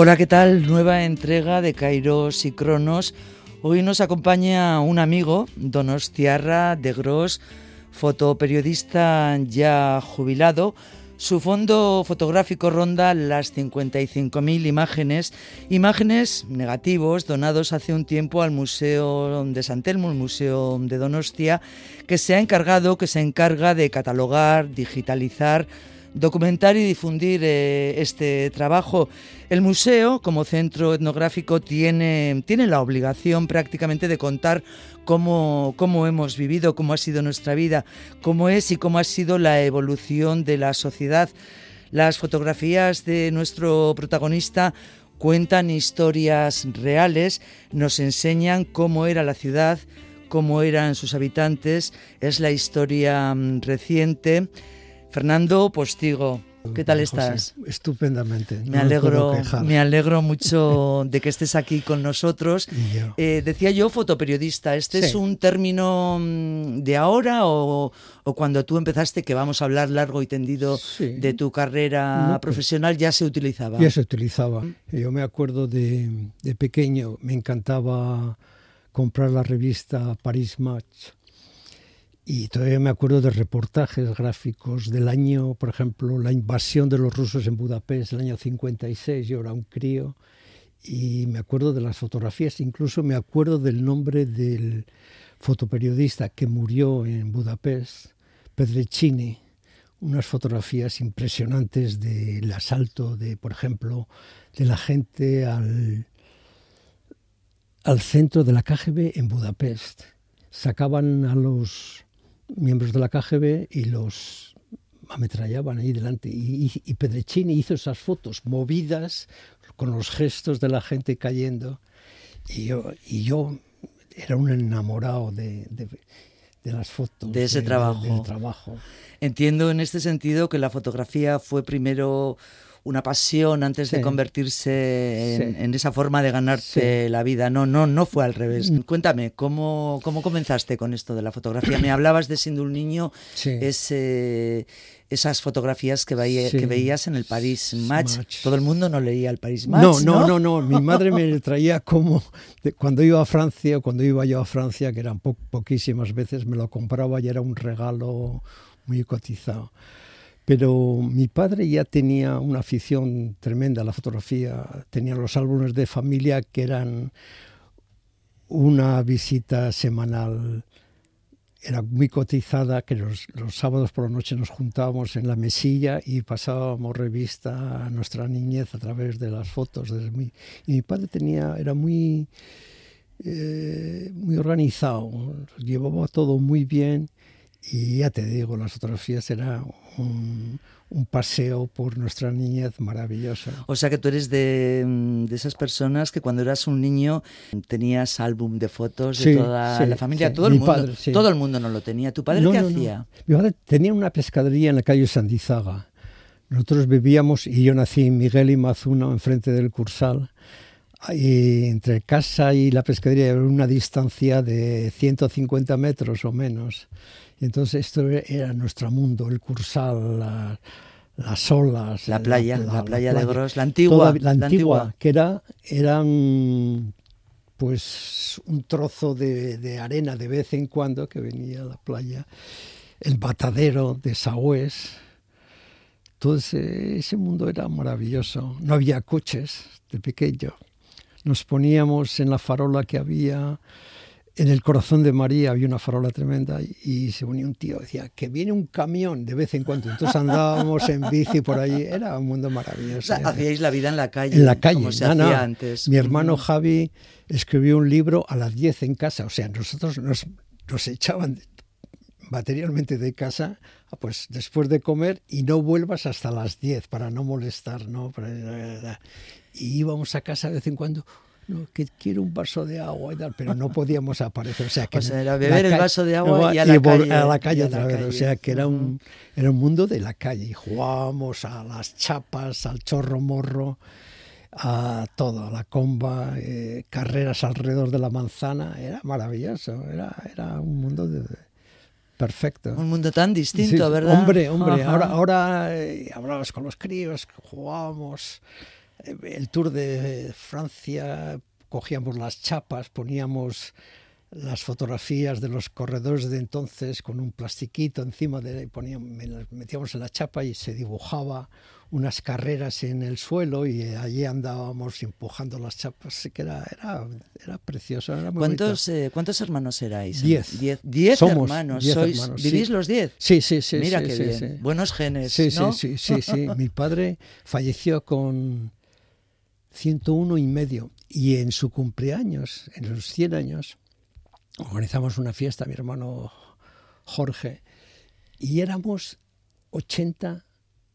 Hola, ¿qué tal? Nueva entrega de Kairos y Cronos. Hoy nos acompaña un amigo, Donostiarra de Gros, fotoperiodista ya jubilado. Su fondo fotográfico ronda las 55.000 imágenes, imágenes negativos donados hace un tiempo al Museo de San Telmo, el Museo de Donostia, que se ha encargado, que se encarga de catalogar, digitalizar, documentar y difundir eh, este trabajo. El museo, como centro etnográfico, tiene, tiene la obligación prácticamente de contar cómo, cómo hemos vivido, cómo ha sido nuestra vida, cómo es y cómo ha sido la evolución de la sociedad. Las fotografías de nuestro protagonista cuentan historias reales, nos enseñan cómo era la ciudad, cómo eran sus habitantes, es la historia mm, reciente Fernando Postigo, ¿qué tal estás? estupendamente. Me alegro, me alegro mucho de que estés aquí con nosotros. Eh, decía yo fotoperiodista, ¿este es un término mm, de ahora o, cuando tú empezaste, que vamos a hablar largo y tendido de tu carrera pues, profesional, ya se utilizaba? Ya se utilizaba. Yo me acuerdo de, de pequeño, me encantaba comprar la revista Paris Match y todavía me acuerdo de reportajes gráficos del año, por ejemplo, la invasión de los rusos en Budapest, el año 56, yo era un crío, y me acuerdo de las fotografías, incluso me acuerdo del nombre del fotoperiodista que murió en Budapest, Pedrecini, unas fotografías impresionantes del asalto de, por ejemplo, de la gente al, al centro de la KGB en Budapest. Sacaban a los miembros de la KGB y los ametrallaban ahí delante. Y, y, Pedrecini hizo esas fotos movidas con los gestos de la gente cayendo. Y yo, y yo era un enamorado de, de, las fotos. De ese trabajo. del trabajo. Entiendo en este sentido que la fotografía fue primero una pasión antes de convertirse en, esa forma de ganarte la vida. No, no, no fue al revés. Mm. Cuéntame, ¿cómo, ¿cómo comenzaste con esto de la fotografía? Me hablabas de siendo un niño, ese, esas fotografías que, que veías en el Paris Match. Todo el mundo no leía el Paris Match. No, no, no, no. Mi madre me traía como, cuando iba a Francia, cuando iba yo a Francia, que eran poquísimas veces, me lo compraba y era un regalo muy cotizado. Pero mi padre ya tenía una afición tremenda a la fotografía. Tenía los álbumes de familia que eran una visita semanal. Era muy cotizada, que los, sábados por la noche nos juntábamos en la mesilla y pasábamos revista a nuestra niñez a través de las fotos. y mi padre tenía, era muy, eh, muy organizado, llevaba todo muy bien y ya te digo, las fotografías era un, paseo por nuestra niñez maravillosa. O sea que tú eres de, de esas personas que cuando eras un niño tenías álbum de fotos de toda la familia, todo, el mundo, todo el mundo no lo tenía. ¿Tu padre qué hacía? Mi padre tenía una pescadería en la calle Sandizaga. Nosotros vivíamos, y yo nací en Miguel y Mazuna, enfrente del Cursal, y entre casa y la pescadería había una distancia de 150 metros o menos. Y entonces esto era nuestro mundo, el Cursal, las olas. La playa, la, playa, de Gros, la antigua. la, antigua, que era, eran pues un trozo de, arena de vez en cuando que venía a la playa, el batadero de Sahués. Ese, ese mundo era maravilloso. No había coches de pequeño. Nos poníamos en la farola que había en el corazón de María había una farola tremenda y, se unía un tío, decía que viene un camión de vez en cuando. Entonces andábamos en bici por allí, era un mundo maravilloso. hacíais la vida en la calle. En la calle, como se hacía antes. Mi hermano Javi escribió un libro a las 10 en casa, o sea, nosotros nos, nos echaban materialmente de casa, pues después de comer y no vuelvas hasta las 10 para no molestar, ¿no? Y íbamos a casa de vez en cuando no, que quiero un vaso de agua y tal, pero no podíamos aparecer. O sea, que era beber el vaso de agua y a la, calle, otra vez. O sea, que era un, era un mundo de la calle. Y jugábamos a las chapas, al chorro morro, a todo, a la comba, eh, carreras alrededor de la manzana. Era maravilloso. Era, era un mundo de, perfecto. Un mundo tan distinto, ¿verdad? Hombre, hombre. Ahora, ahora eh, hablabas con los críos, jugábamos el Tour de Francia, cogíamos las chapas, poníamos las fotografías de los corredores de entonces con un plastiquito encima de poníamos, metíamos en la chapa y se dibujaba unas carreras en el suelo y allí andábamos empujando las chapas que era era, era precioso ¿Cuántos, eh, ¿Cuántos hermanos erais? Diez. Diez, hermanos. ¿Vivís los diez? Sí, sí, sí. Mira qué bien. Buenos genes, sí, sí, sí, sí, sí. Mi padre falleció con 101 y medio. Y en su cumpleaños, en los 100 años, organizamos una fiesta, mi hermano Jorge, y éramos 80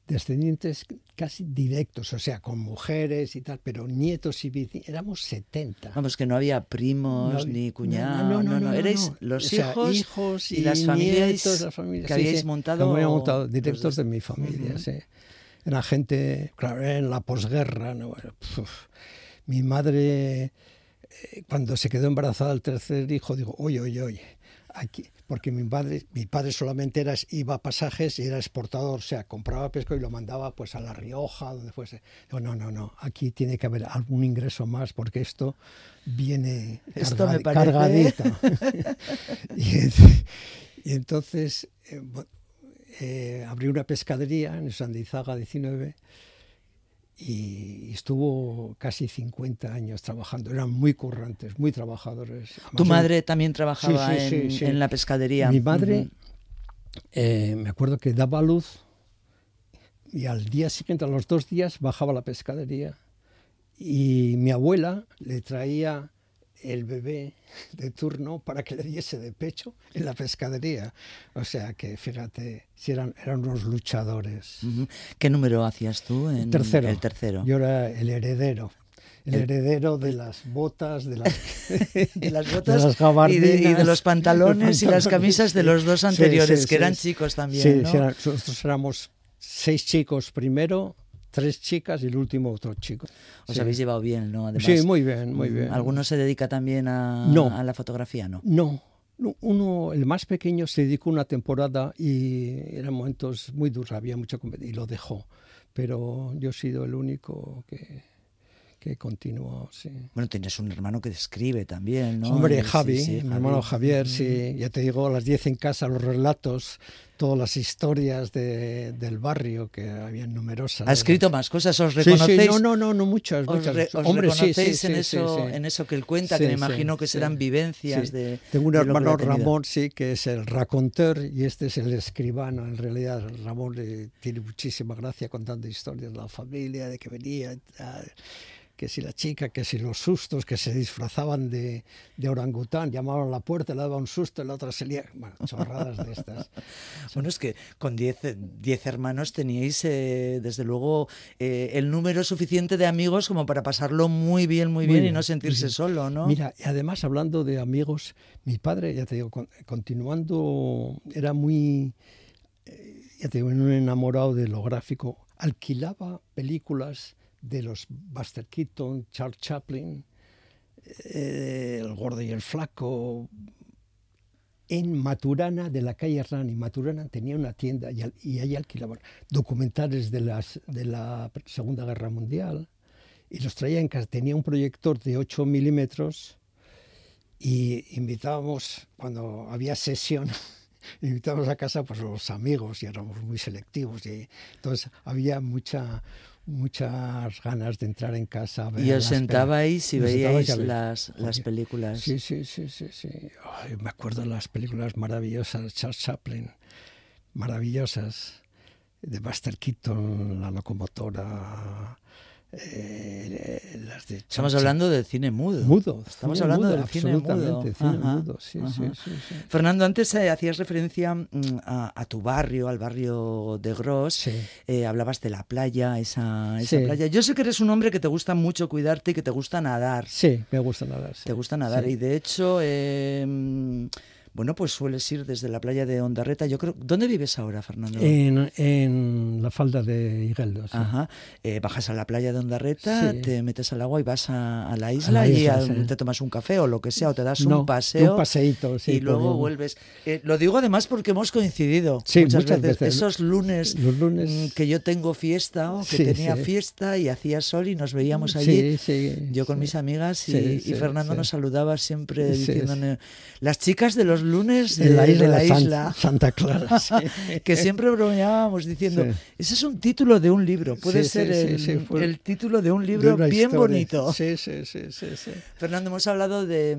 descendientes casi directos, o sea, con mujeres y tal, pero nietos y bici, éramos 70. Vamos, que no había primos ni cuñados, no, no, no, erais los hijos, y, las familias, las familias que habíais montado. Que montado, directos de mi familia, sí. Era gente, claro, en la posguerra. mi madre, eh, cuando se quedó embarazada del tercer hijo, dijo, oye, oye, oye, aquí, porque mi padre, mi padre solamente era, iba a pasajes y era exportador, o sea, compraba pesco y lo mandaba pues a La Rioja, donde fuese. Digo, no, no, no, aquí tiene que haber algún ingreso más porque esto viene esto cargadito. y, entonces, eh, eh, abrió una pescadería en Sandizaga 19 y estuvo casi 50 años trabajando. Eran muy currantes, muy trabajadores. ¿Tu madre también trabajaba en, la pescadería? Mi madre, eh, me acuerdo que daba luz y al día siguiente, a los dos días, bajaba a la pescadería y mi abuela le traía el bebé de turno para que le diese de pecho en la pescadería. O sea que, fíjate, si eran, eran unos luchadores. ¿Qué número hacías tú? En tercero. El tercero. Yo era el heredero. El, heredero de las botas, de las, de las botas y, de, los pantalones y las camisas de los dos anteriores, que eran chicos también. Sí, nosotros éramos seis chicos primero, tres chicas y el último otro chico. Os habéis llevado bien, ¿no? Además, sí, muy bien, muy bien. ¿Alguno se dedica también a, a la fotografía, no? No, uno, el más pequeño, se dedicó una temporada y eran momentos muy duros, había mucha y lo dejó. Pero yo he sido el único que, que continuó, sí. Bueno, tienes un hermano que escribe también, ¿no? Hombre, Javi, mi hermano Javier, sí. Ya te digo, a las 10 en casa, los relatos, todas las historias de, del barrio, que habían numerosas. Ha escrito más cosas, ¿os reconocéis? Sí, no, no, no, no muchas, muchas. ¿Os, Hombre, reconocéis en, eso, en eso que él cuenta, que me imagino que serán vivencias de... Tengo un hermano, Ramón, sí, que es el raconteur, y este es el escribano, en realidad. Ramón le tiene muchísima gracia contando historias de la familia, de que venía que si la chica, que si los sustos, que se disfrazaban de, de orangután, llamaban a la puerta, le daba un susto, la otra se lía, bueno, chorradas de estas. bueno, es que con 10 diez, hermanos teníais, eh, desde luego, eh, el número suficiente de amigos como para pasarlo muy bien, muy, bien, y no sentirse solo, ¿no? Mira, y además hablando de amigos, mi padre, ya te digo, continuando, era muy, eh, ya te digo, un enamorado de lo gráfico, alquilaba películas de los Buster Keaton, Charles Chaplin, eh, El Gordo y el Flaco, en Maturana de la calle Rani. Maturana tenía una tienda y, y ahí alquilaban documentales de, las, de la Segunda Guerra Mundial y los traía en casa. Tenía un proyector de 8 milímetros y invitábamos, cuando había sesión, invitábamos a casa pues, los amigos y éramos muy selectivos. Y, entonces había mucha muchas ganas de entrar en casa. y os sentabais y veíais las, las películas. Sí, sí, sí, sí. sí. me acuerdo de las películas maravillosas, Charles Chaplin, maravillosas, de Buster Keaton, La locomotora, eh, Estamos hablando del cine mudo. Mudo. Estamos hablando del cine mudo. Cine mudo. Sí, sí, sí, Fernando, antes eh, hacías referencia mm, a, tu barrio, al barrio de Gros. Eh, hablabas de la playa, esa, esa playa. Yo sé que eres un hombre que te gusta mucho cuidarte y que te gusta nadar. Sí, me gusta nadar. Te gusta nadar. Y de hecho... Bueno, pues sueles ir desde la playa de Ondarreta. Yo creo, ¿dónde vives ahora, Fernando? En, la falda de Higueldo. Ajá. Eh, bajas a la playa de Ondarreta, te metes al agua y vas a, la isla y te tomas un café o lo que sea, o te das un paseo. Un paseíto, sí. Y luego vuelves. Eh, lo digo además porque hemos coincidido muchas, veces. Esos lunes, Los lunes mm, que yo tengo fiesta o que tenía fiesta y hacía sol y nos veíamos allí. yo con mis amigas y, Fernando nos saludaba siempre diciéndole las chicas de los lunes de, la isla, de la isla Santa Clara, que siempre bromeábamos diciendo, ese es un título de un libro, puede ser el, título de un libro bien bonito. Sí, sí, sí, Fernando, hemos hablado de,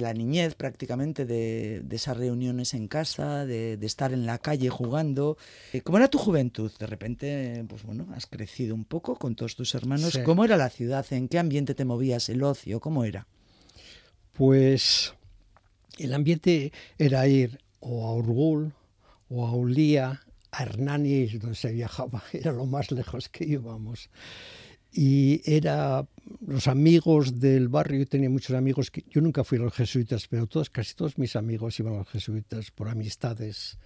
la niñez prácticamente, de, esas reuniones en casa, de, estar en la calle jugando. Eh, ¿Cómo era tu juventud? De repente, pues bueno, has crecido un poco con todos tus hermanos. ¿Cómo era la ciudad? ¿En qué ambiente te movías? ¿El ocio? ¿Cómo era? Pues el ambiente era ir o a Urgul o a Ulía, a Hernani, donde se viajaba, era lo más lejos que íbamos. Y era los amigos del barrio, yo tenía muchos amigos, que, yo nunca fui a los jesuitas, pero todos, casi todos mis amigos iban a los jesuitas por amistades.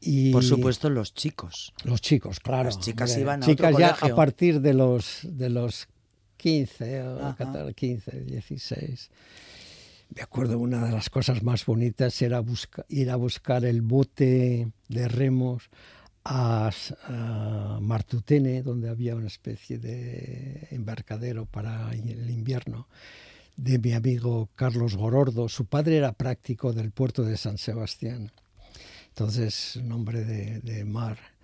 Y por supuesto los chicos. Los chicos, claro. Las chicas iban a chicas otro ya a partir de los de los 15 o 15, 16 me acuerdo una de las cosas más bonitas era ir a buscar el bote de remos a, Martutene, donde había una especie de embarcadero para el invierno, de mi amigo Carlos Gorordo. Su padre era práctico del puerto de San Sebastián, entonces un hombre de mar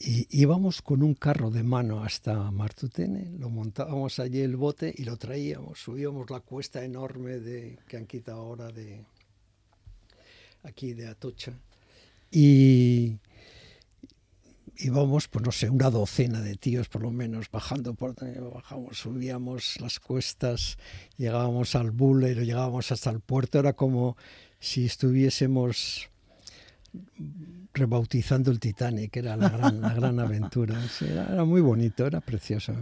y íbamos con un carro de mano hasta Martutene, lo montábamos allí el bote y lo traíamos, subíamos la cuesta enorme de, que han quitado ahora de aquí de Atocha. Y íbamos, pues no sé, una docena de tíos por lo menos, bajando por bajamos, subíamos las cuestas, llegábamos al Buller, llegábamos hasta el puerto, era como si estuviésemos rebautizando el Titanic, era la gran, la gran aventura. era, muy bonito, era precioso.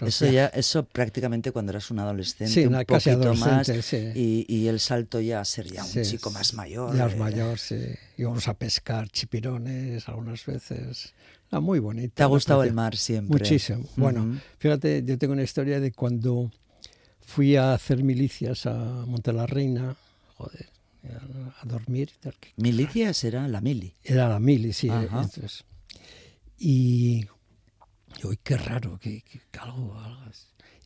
eso ya, eso prácticamente cuando eras un adolescente, un casi poquito más, y, y, el salto ya a ser ya un chico más mayor. Ya eh. mayor, sí. Íbamos a pescar chipirones algunas veces. Era muy bonito. ¿Te ha gustado el mar siempre? Muchísimo. Bueno, fíjate, yo tengo una historia de cuando fui a hacer milicias a Montelarreina, joder, a dormir. ¿Milicias era la mili? Era la mili, sí. y, hoy qué raro, que, algo,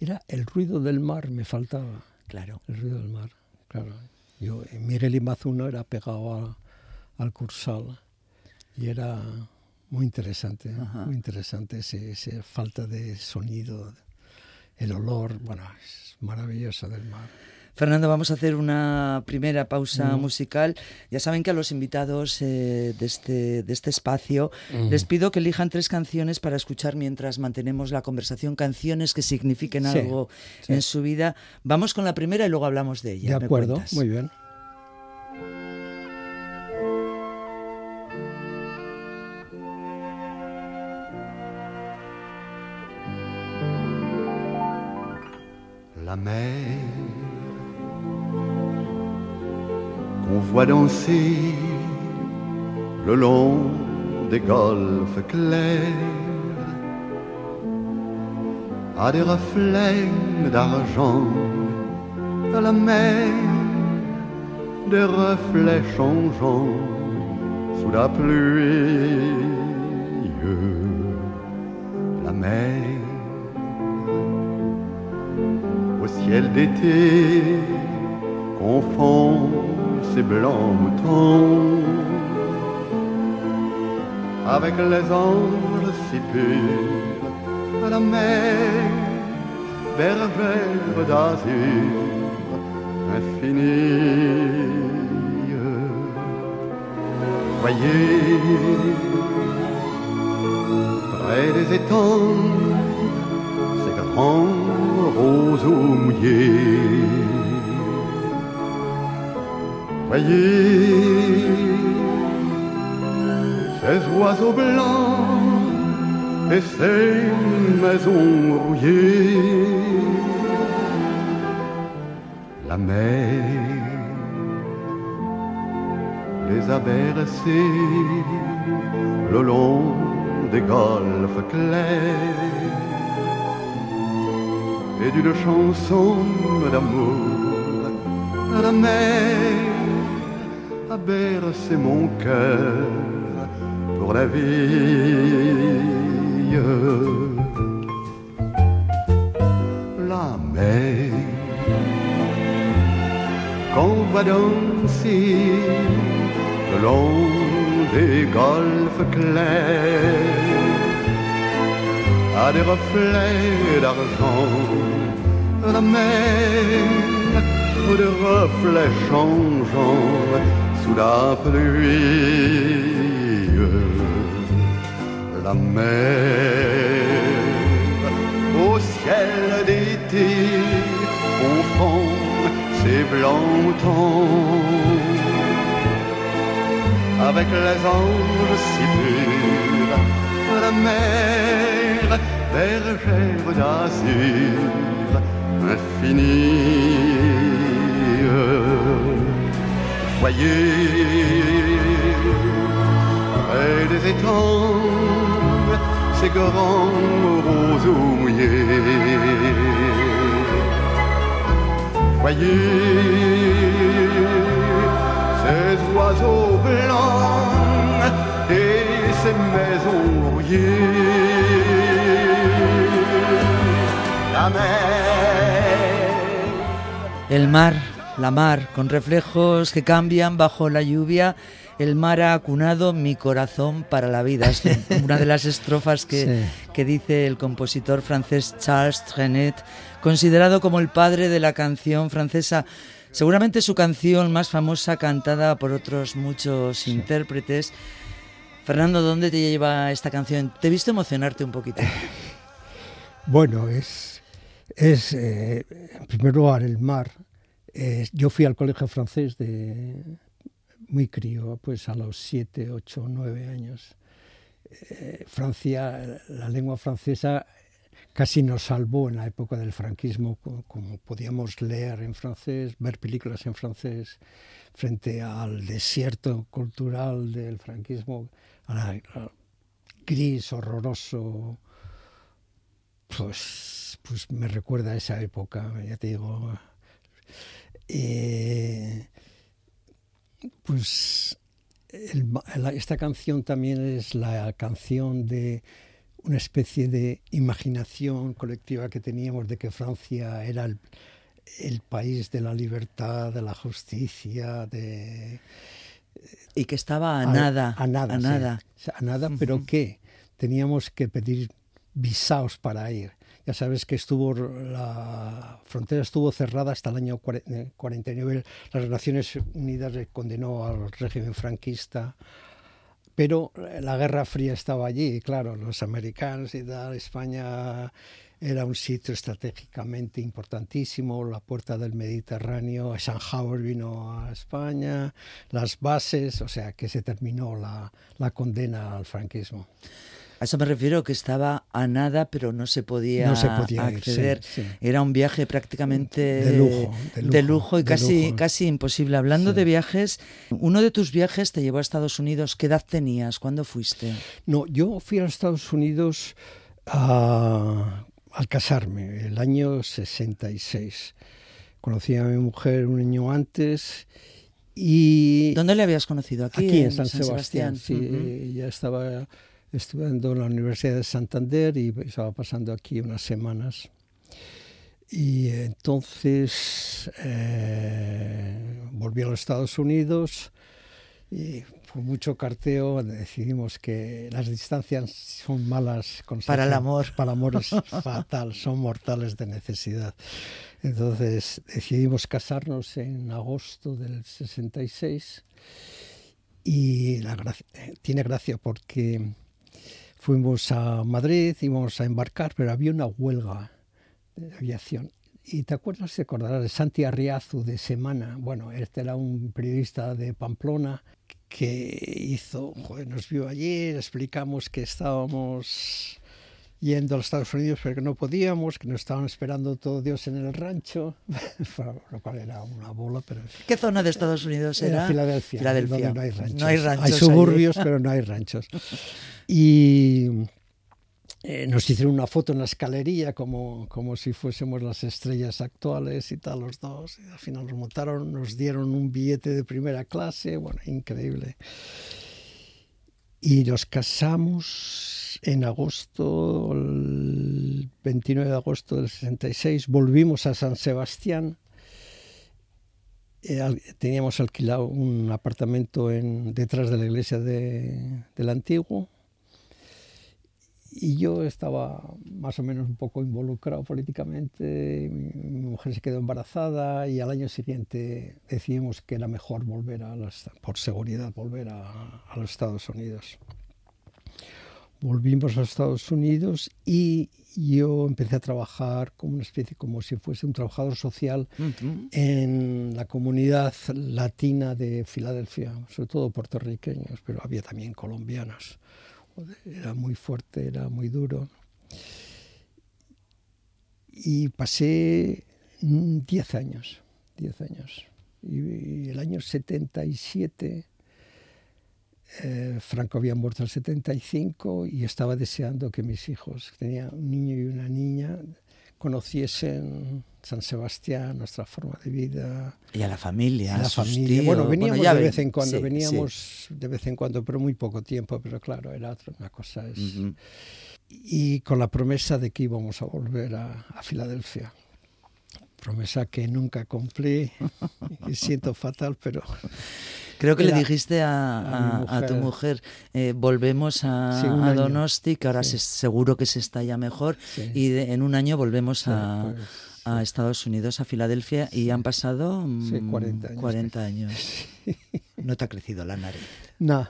Era el ruido del mar, me faltaba. Claro. El ruido del mar, claro. Yo, Miguel Imazuno era pegado al Cursal y era muy interesante, muy interesante esa falta de sonido, el olor, bueno, es maravilloso del mar. Fernando, vamos a hacer una primera pausa musical. Ya saben que a los invitados eh, de, este, de este espacio les pido que elijan tres canciones para escuchar mientras mantenemos la conversación, canciones que signifiquen algo en su vida. Vamos con la primera y luego hablamos de ella. De acuerdo, muy bien. La mer On voit danser le long des golfes clairs à des reflets d'argent à la mer, des reflets changeants sous la pluie. La mer au ciel d'été confond ces blancs moutons avec les anges si purs la mer, bergère d'azur infinie. Voyez, près des étangs, ces grands roseaux mouillés. Voyez ces oiseaux blancs et ces maisons rouillées. La mer les a bercés le long des golfes clairs et d'une chanson d'amour la mer a bercé mon cœur pour la vie. La mer qu'on va danser le long des golfes clairs à des reflets d'argent. La mer de reflets changeants sous la pluie. La mer au ciel d'été confond ses blancs moutons avec les anges si purs. La mer, bergère d'azur infinie. Voyez, près des étangs, ces grands roseaux mouillés. Voyez ces oiseaux blancs et ces maisons rouillées. La mer. El mar, la mar, con reflejos que cambian bajo la lluvia. El mar ha acunado mi corazón para la vida. Es una de las estrofas que, Sí. que dice el compositor francés Charles Trenet, considerado como el padre de la canción francesa. Seguramente su canción más famosa, cantada por otros muchos intérpretes. Fernando, ¿dónde te lleva esta canción? Te he visto emocionarte un poquito. Bueno, es, es eh, en primer lugar el mar. Eh, yo fui al colegio francés de muy crío, pues a los 7, 8, 9 años. Eh, Francia, la lengua francesa casi nos salvó en la época del franquismo, co- como podíamos leer en francés, ver películas en francés, frente al desierto cultural del franquismo, al gris, horroroso, pues, pues me recuerda a esa época, ya te digo. Eh, pues el ma- la- esta canción también es la canción de una especie de imaginación colectiva que teníamos de que Francia era el, el país de la libertad, de la justicia, de Y que estaba a, nada. a nada, A sí. nada. O sea, a nada, pero ¿qué? Teníamos que pedir visados para ir. Ya sabes que estuvo la frontera estuvo cerrada hasta el año cuare- eh, 49. Las Naciones Unidas condenó al régimen franquista, pero eh, la Guerra Fría estaba allí, claro, los americanos y tal, España era un sitio estratégicamente importantísimo, la puerta del Mediterráneo, Eisenhower vino a España, las bases, o sea que se terminó la, la condena al franquismo. A eso me refiero que estaba a nada, pero no se podía, No se podía ir, sí, acceder. sí. Era un viaje prácticamente De lujo, de de lujo, y de casi, lujo. casi imposible. Hablando Sí. de viajes, uno de tus viajes te llevó a Estados Unidos. ¿Qué edad tenías? ¿Cuándo fuiste? No, yo fui a Estados Unidos a- al casarme, el año 66. Conocí a mi mujer un año antes y ¿Dónde le habías conocido? Aquí, aquí, en San, Sebastián. sí, ya estaba estudiando en la Universidad de Santander y estaba pasando aquí unas semanas. Y entonces eh, volví a los Estados Unidos Y por mucho carteo decidimos que las distancias son malas para el amor. Para el amor es fatal, son mortales de necesidad. Entonces decidimos casarnos en agosto del 66 y la eh, tiene gracia porque fuimos a Madrid, íbamos a embarcar, pero había una huelga de aviación. Y te acuerdas, te acordarás de Santi Arriazu de Semana. Bueno, este era un periodista de Pamplona que hizo, joder, nos vio ayer, explicamos que estábamos yendo a los Estados Unidos pero que no podíamos, que nos estaban esperando todo Dios en el rancho, lo cual era una bola. Pero... ¿Qué zona de Estados Unidos era? Filadelfia, Filadelfia. no hay ranchos. No hay, ranchos hay suburbios, pero no hay ranchos. Y eh, nos hicieron una foto en la escalería como, como si fuésemos las estrellas actuales y tal, los dos. Y al final nos montaron, nos dieron un billete de primera clase, bueno, increíble. Y nos casamos en agosto, el 29 de agosto del 66, volvimos a San Sebastián. Eh, teníamos alquilado un apartamento en, detrás de la iglesia de, del antiguo y yo estaba más o menos un poco involucrado políticamente, mi, mujer se quedó embarazada y al año siguiente decidimos que era mejor volver a las, por seguridad, volver a, a, los Estados Unidos. Volvimos a los Estados Unidos y yo empecé a trabajar como una especie, como si fuese un trabajador social uh -huh. en la comunidad latina de Filadelfia, sobre todo puertorriqueños, pero había también colombianos era muy fuerte, era muy duro. Y pasé 10 años, 10 años. Y, el año 77, eh, Franco había muerto en el 75 y estaba deseando que mis hijos, tenía un niño y una niña, conociesen San Sebastián, nuestra forma de vida. Y a la familia. A la familia. Tíos. Bueno, veníamos bueno, de vez en cuando, sí, veníamos sí. de vez en cuando, pero muy poco tiempo, pero claro, era otra una cosa. Es... Uh -huh. Y con la promesa de que íbamos a volver a, a Filadelfia. Promesa que nunca cumplí. Y siento fatal, pero... Creo que le dijiste a, a, a tu mujer, eh, volvemos a, sí, a Donosti, que ahora se, seguro que se está ya mejor, y de, en un año volvemos a, pues, a Estados Unidos, a Filadelfia, y han pasado sí, 40 años. 40 años. No te ha crecido la nariz. No,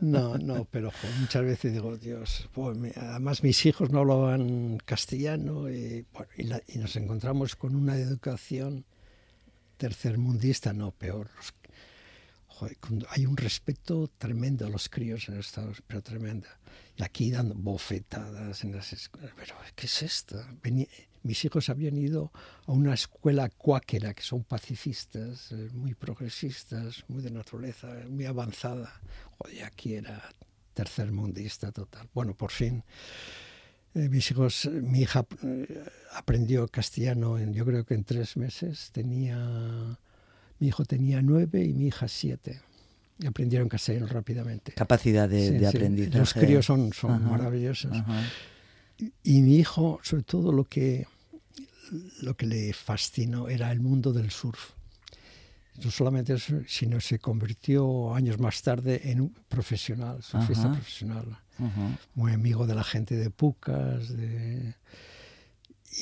no, no, pero jo, muchas veces digo, Dios, pues, me, además mis hijos no hablaban castellano y, bueno, y, la, y, nos encontramos con una educación tercermundista, no, peor. Joder, hay un respeto tremendo a los críos en Estados pero tremenda. Y aquí dando bofetadas en las escuelas. Pero, ¿qué es esto? Mis hijos habían ido a una escuela cuáquera, que son pacifistas, eh, muy progresistas, muy de naturaleza, muy avanzada. Joder, aquí era tercermundista total. Bueno, por fin, eh, mis hijos, mi hija eh, aprendió castellano en, yo creo que en tres meses. Tenía, mi hijo tenía nueve y mi hija siete. Y aprendieron castellano rápidamente. Capacidad de, sí, de sí. aprendizaje. Los críos son, son ajá, maravillosos. Ajá. Y, y mi hijo, sobre todo, lo que lo que le fascinó era el mundo del surf. No solamente eso, sino se convirtió años más tarde en un profesional, surfista Ajá. profesional. Muy amigo de la gente de Pucas. De...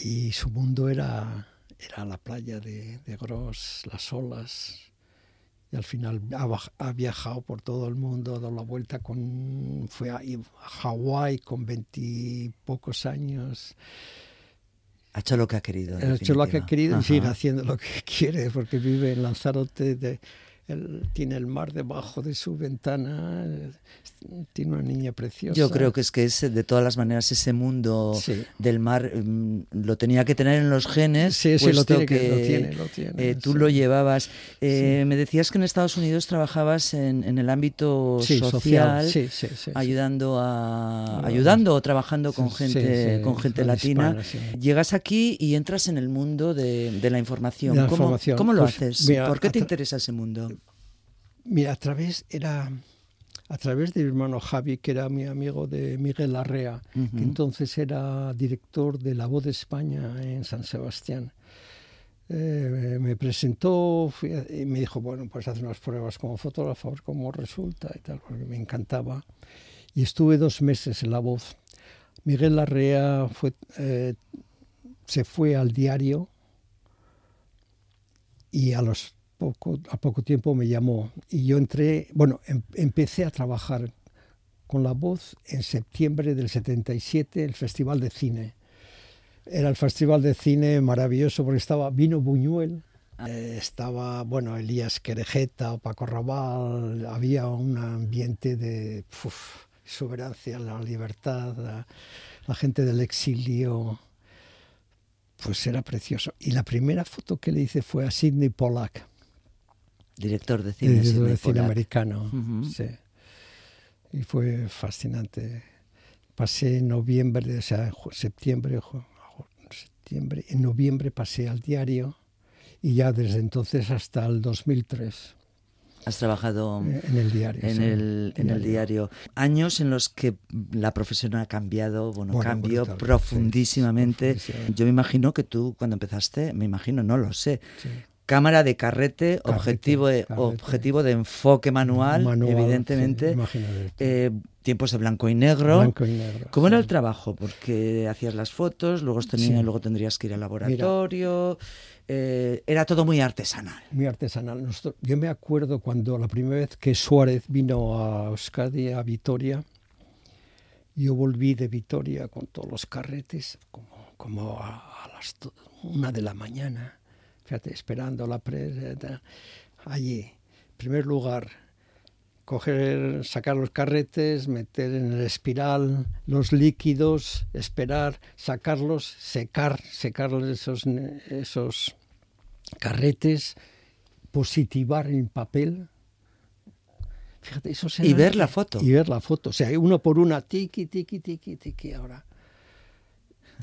Y su mundo era, era la playa de, de Gros, las olas. Y al final ha, viajado por todo el mundo, ha dado la vuelta con. fue a, a Hawái con veintipocos años. Ha hecho lo que ha querido. Ha hecho lo que ha querido y sigue haciendo lo que quiere, porque vive en Lanzarote, de, él, tiene el mar debajo de su ventana, tiene una niña preciosa. Yo creo que es que ese, de todas las maneras ese mundo sí. del mar um, lo tenía que tener en los genes, sí, lo tiene, que, lo tiene, lo tiene, eh, tú sí. lo llevabas. Eh, me decías que en Estados Unidos trabajabas en, en el ámbito social, social ayudando a ayudando o trabajando con gente con gente latina. Hispana, Llegas aquí y entras en el mundo de, de la información. De la ¿Cómo, información. ¿Cómo, lo pues, haces? Mira, ¿Por qué te interesa ese mundo? Mira, a través era a través de mi hermano Javi, que era mi amigo de Miguel Larrea, uh -huh. que entonces era director de La Voz de España en San Sebastián. eh, me presentó fui a- y me dijo, bueno, pues haz unas pruebas como fotógrafo, a ver cómo resulta y tal, porque me encantaba. Y estuve dos meses en La Voz. Miguel Larrea fue, eh, se fue al diario y a, los poco, a poco tiempo me llamó. Y yo entré, bueno, em- empecé a trabajar con La Voz en septiembre del 77, el Festival de Cine. Era el festival de cine maravilloso porque estaba Vino Buñuel, eh, estaba, bueno, Elías Querejeta, Paco Raval, había un ambiente de uf, exuberancia, la libertad, la, la gente del exilio, pues era precioso. Y la primera foto que le hice fue a Sidney Pollack, Director de cine. Sidney de cine americano. Sí. Y fue fascinante. Pasé en noviembre, o sea, septiembre, septiembre, en noviembre pasé al diario y ya desde entonces hasta el 2003 Has trabajado en el diario. en sí, el, en el diario. Años en los que la profesión ha cambiado, bueno, Bueno, cambió brutal, sí, profundísimamente. profundísimamente. Yo me imagino que tú cuando empezaste, me imagino, no lo sé, Sí. Cámara de carrete, Carrete, objetivo, de, carrete. objetivo de enfoque manual, Manual, evidentemente, sí, eh, tiempos de blanco y negro. Blanco y negro. ¿Cómo era el trabajo? Porque hacías las fotos, luego, tenía- Sí. luego tendrías que ir al laboratorio, eh, era todo muy artesanal. muy artesanal. Nosotros- yo me acuerdo cuando la primera vez que Suárez vino a Euskadi, a Vitoria, yo volví de Vitoria con todos los carretes, como, como a, a las una de la mañana, fíjate, esperando la prensa. Allí, en primer lugar, coger, sacar los carretes, meter en el espiral los líquidos, esperar, sacarlos, secar, secar esos, esos carretes, positivar en papel. Fíjate, eso se Y ver la foto. Y ver la foto. O sea, uno por una, tiqui, tiqui, tiqui, tiqui, ahora.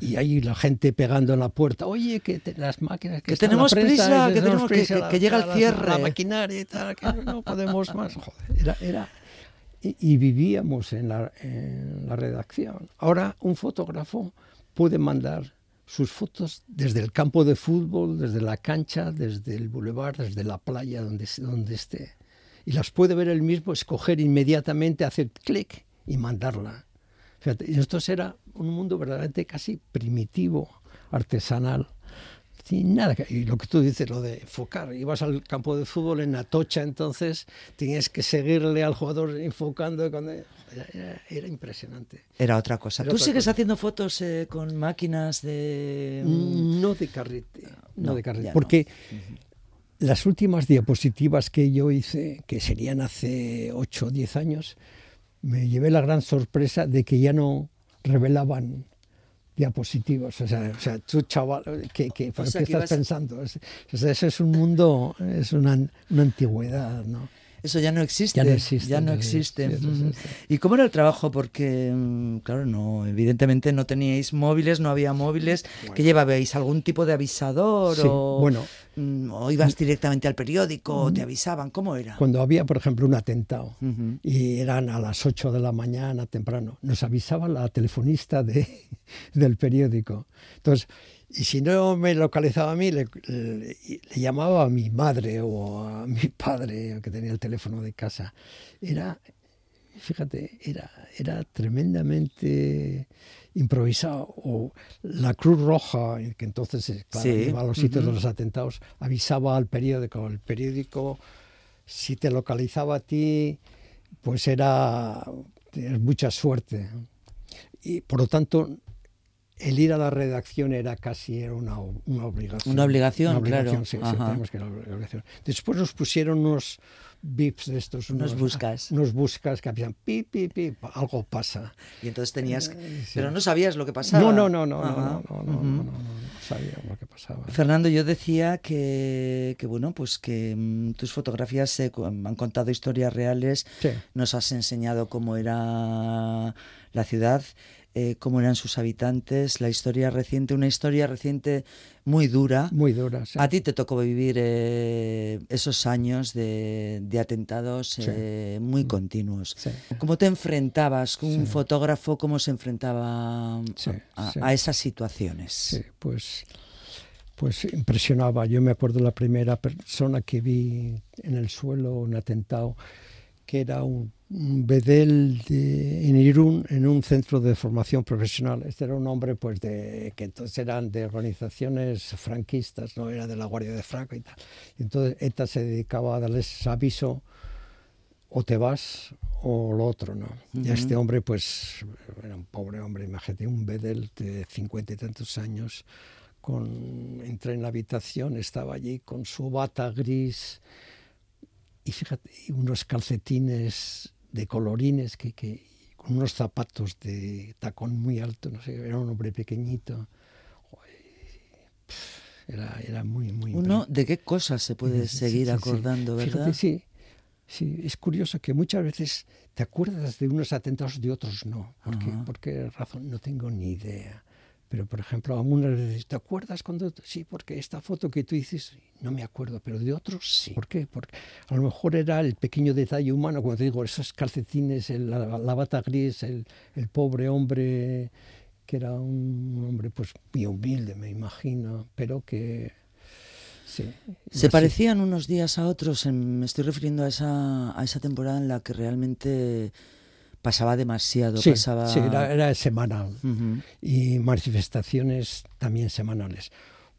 Y ahí la gente pegando en la puerta. Oye, que te- las máquinas Que tenemos prisa, que que tenemos que- prisa, que- la- que llega el cierre". La maquinaria y tal, que no podemos más. Joder, era, era, y, y vivíamos en la, en la redacción. Ahora un fotógrafo puede mandar sus fotos desde el campo de fútbol, desde la cancha, desde el boulevard, desde la playa, donde, donde esté. Y las puede ver él mismo, escoger inmediatamente, hacer clic y mandarla. Fíjate, esto era un mundo verdaderamente casi primitivo, artesanal. Sin nada que- y lo que tú dices, lo de enfocar. Ibas al campo de fútbol en Atocha, entonces tenías que seguirle al jugador enfocando. cuando- era, era- era impresionante. Era otra cosa. Era ¿Tú otra sigues cosa. haciendo fotos eh, con máquinas de...? No de carrete, no, No, de carrete. ya no. Porque las últimas diapositivas que yo hice, que serían hace 8 o 10 años, me llevé la gran sorpresa de que ya no revelaban diapositivas. O sea, o sea tú, chaval, ¿qué, qué, O sea, ¿qué que estás ibas- pensando? O sea, eso es un mundo, es una, una antigüedad, ¿no? Eso ya no existe. Ya no existe, ya no sí, sí, sí. ¿Y cómo era el trabajo? Porque, mm, claro, no, evidentemente no teníais móviles, no había móviles. ¿Qué llevabais? ¿Algún tipo de avisador? Sí, o, bueno. mm, ¿O ibas directamente al periódico? ¿O te avisaban? ¿Cómo era? Cuando había, por ejemplo, un atentado y eran a las 8 de la mañana temprano, nos avisaba la telefonista de, del periódico. Entonces, y si no me localizaba a mí, le, le- le llamaba a mi madre o a mi padre, que tenía el teléfono de casa. Era, fíjate, era, era tremendamente improvisado. O la Cruz Roja, que entonces eh, claro, Sí, iba a los sitios ujú. de los atentados, avisaba al periódico. El periódico, si te localizaba a ti, pues era mucha suerte. Y por lo tanto, el ir a la redacción era casi era una, o- una obligación. Una obligación, claro. sí, sí, tenemos que ir a la obligación. Después nos pusieron unos bips de estos, Unos buscas. unos buscas que hacían pi, pi, pi, algo pasa. Y entonces tenías... Eh, sí. Pero no sabías lo que pasaba. No, no, no, no, no, Ajá. no, no, no, no, no, no, no sabía lo que pasaba. Fernando, yo decía que, que bueno, pues que mm, tus fotografías han contado historias reales, Sí. nos has enseñado cómo era la ciudad, eh, cómo eran sus habitantes, la historia reciente, una historia reciente muy dura. Muy dura. sí. A ti te tocó vivir eh, esos años de, de atentados Sí. eh, muy continuos. Sí. ¿Cómo te enfrentabas con un fotógrafo? ¿Cómo se enfrentaba a, a esas situaciones? Sí, pues, pues impresionaba. Yo me acuerdo la primera persona que vi en el suelo, un atentado, que era un, bedel de, en Irún, en un centro de formación profesional. Este era un hombre pues de, que entonces eran de organizaciones franquistas, no era de la Guardia de Franco y tal. Y entonces ETA se dedicaba a darles aviso o te vas o lo otro, ¿no? Y este hombre, pues, era un pobre hombre, imagínate, un bedel de cincuenta y tantos años, con, entré en la habitación, estaba allí con su bata gris y fíjate, unos calcetines de colorines, que, que, con unos zapatos de tacón muy alto, no sé, era un hombre pequeñito. Era, era muy, muy... Uno, ¿de qué cosas se puede seguir acordando, verdad? Fíjate, sí, sí, es curioso que muchas veces te acuerdas de unos atentados, de otros no. ¿Por, qué? ¿Por qué razón? No tengo ni idea. Pero, por ejemplo, algunas veces, ¿te acuerdas cuando...? Sí, porque esta foto que tú dices, no me acuerdo, pero de otros sí. ¿Por qué? Porque a lo mejor era el pequeño detalle humano, como te digo, esos calcetines, la, bata gris, el, el, pobre hombre, que era un hombre pues muy humilde, me imagino, pero que... Sí, ¿Se parecían unos días a otros? Me estoy refiriendo a esa, a esa temporada en la que realmente pasaba demasiado. Sí, pasaba... sí era, semanal. Y manifestaciones también semanales.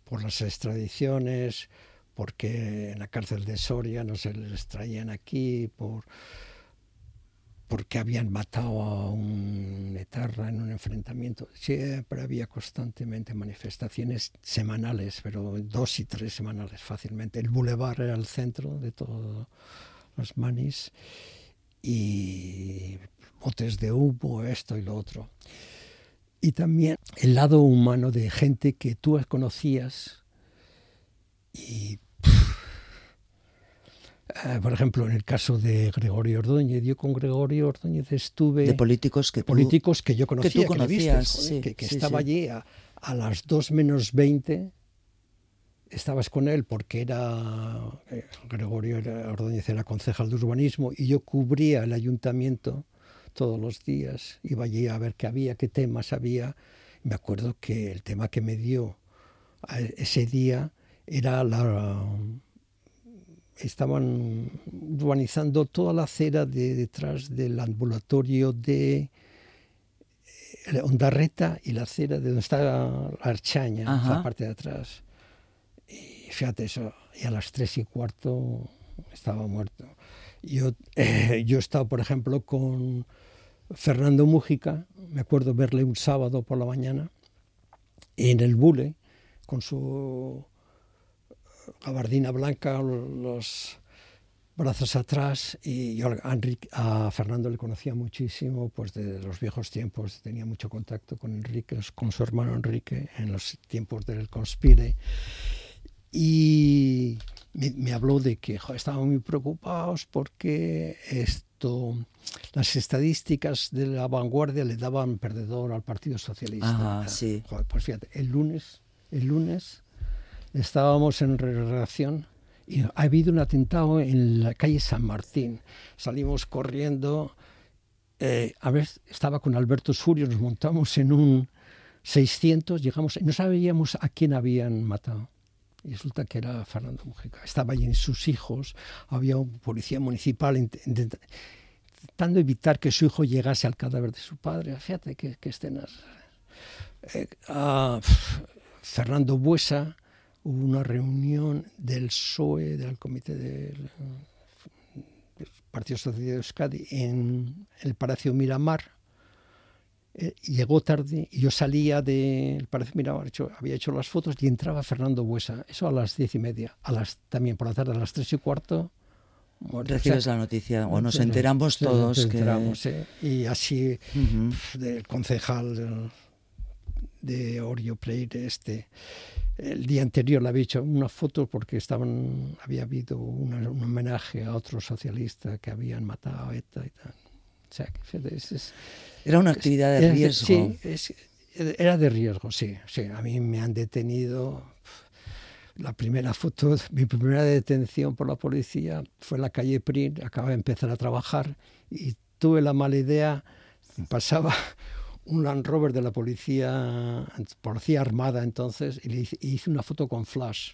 Por las extradiciones, porque en la cárcel de Soria no se les traían aquí, por porque habían matado a un etarra en un enfrentamiento. Siempre había constantemente manifestaciones semanales, pero dos y tres semanales fácilmente. El bulevar era el centro de todos los manis y botes de humo, esto y lo otro. Y también el lado humano de gente que tú conocías y eh, por ejemplo, en el caso de Gregorio Ordóñez, yo con Gregorio Ordóñez estuve... De políticos que, políticos que yo conocía, que, tú conocías, que, estaba allí a, a, las 2 menos 20, estabas con él porque era... Eh, Gregorio Ordóñez era concejal de urbanismo y yo cubría el ayuntamiento todos los días, iba allí a ver qué había, qué temas había. Me acuerdo que el tema que me dio ese día era la... Estaban urbanizando toda la acera de detrás del ambulatorio de eh, Ondarreta y la acera de donde está la Archaña, la parte de atrás. Y fíjate eso, y a las tres y cuarto estaba muerto. Yo, eh, yo he estado, por ejemplo, con Fernando Mújica, me acuerdo verle un sábado por la mañana en el Bule, con su gabardina blanca, los brazos atrás, y yo a, Fernando le conocía muchísimo, pues de los viejos tiempos, tenía mucho contacto con Enrique, con su hermano Enrique, en los tiempos del conspire, y me, habló de que estaban muy preocupados porque esto las estadísticas de la vanguardia le daban perdedor al Partido Socialista. sí. pues fíjate, el lunes, el lunes estábamos en redacción y ha habido un atentado en la calle San Martín. Salimos corriendo. Eh, a ver, estaba con Alberto Surio, nos montamos en un 600, llegamos, no sabíamos a quién habían matado. Y resulta que era Fernando Mujica. Estaba allí sus hijos, había un policía municipal intentando evitar que su hijo llegase al cadáver de su padre. Fíjate qué, escenas. Eh, Fernando Buesa, hubo una reunión del PSOE, del Comité del, Partido Socialista de Euskadi, en el Palacio Miramar. Eh, llegó tarde y yo salía del Palacio Miramar, hecho, había hecho las fotos y entraba Fernando Buesa, eso a las diez y media, a las, también por la tarde a las tres y cuarto Recibes la noticia o nos enteramos todos que... Y así del concejal de Orio Freire, este, el día anterior le había hecho una foto porque estaban, había habido un homenaje a otro socialista que habían matado a ETA y tal. O sea, era una actividad de riesgo. Sí, era de riesgo, sí, sí. A mí me han detenido la primera foto, mi primera detención por la policía fue en la calle Prin, acababa de empezar a trabajar y tuve la mala idea, pasaba un Land Rover de la policía, policía armada entonces, y le hice, hice una foto con flash.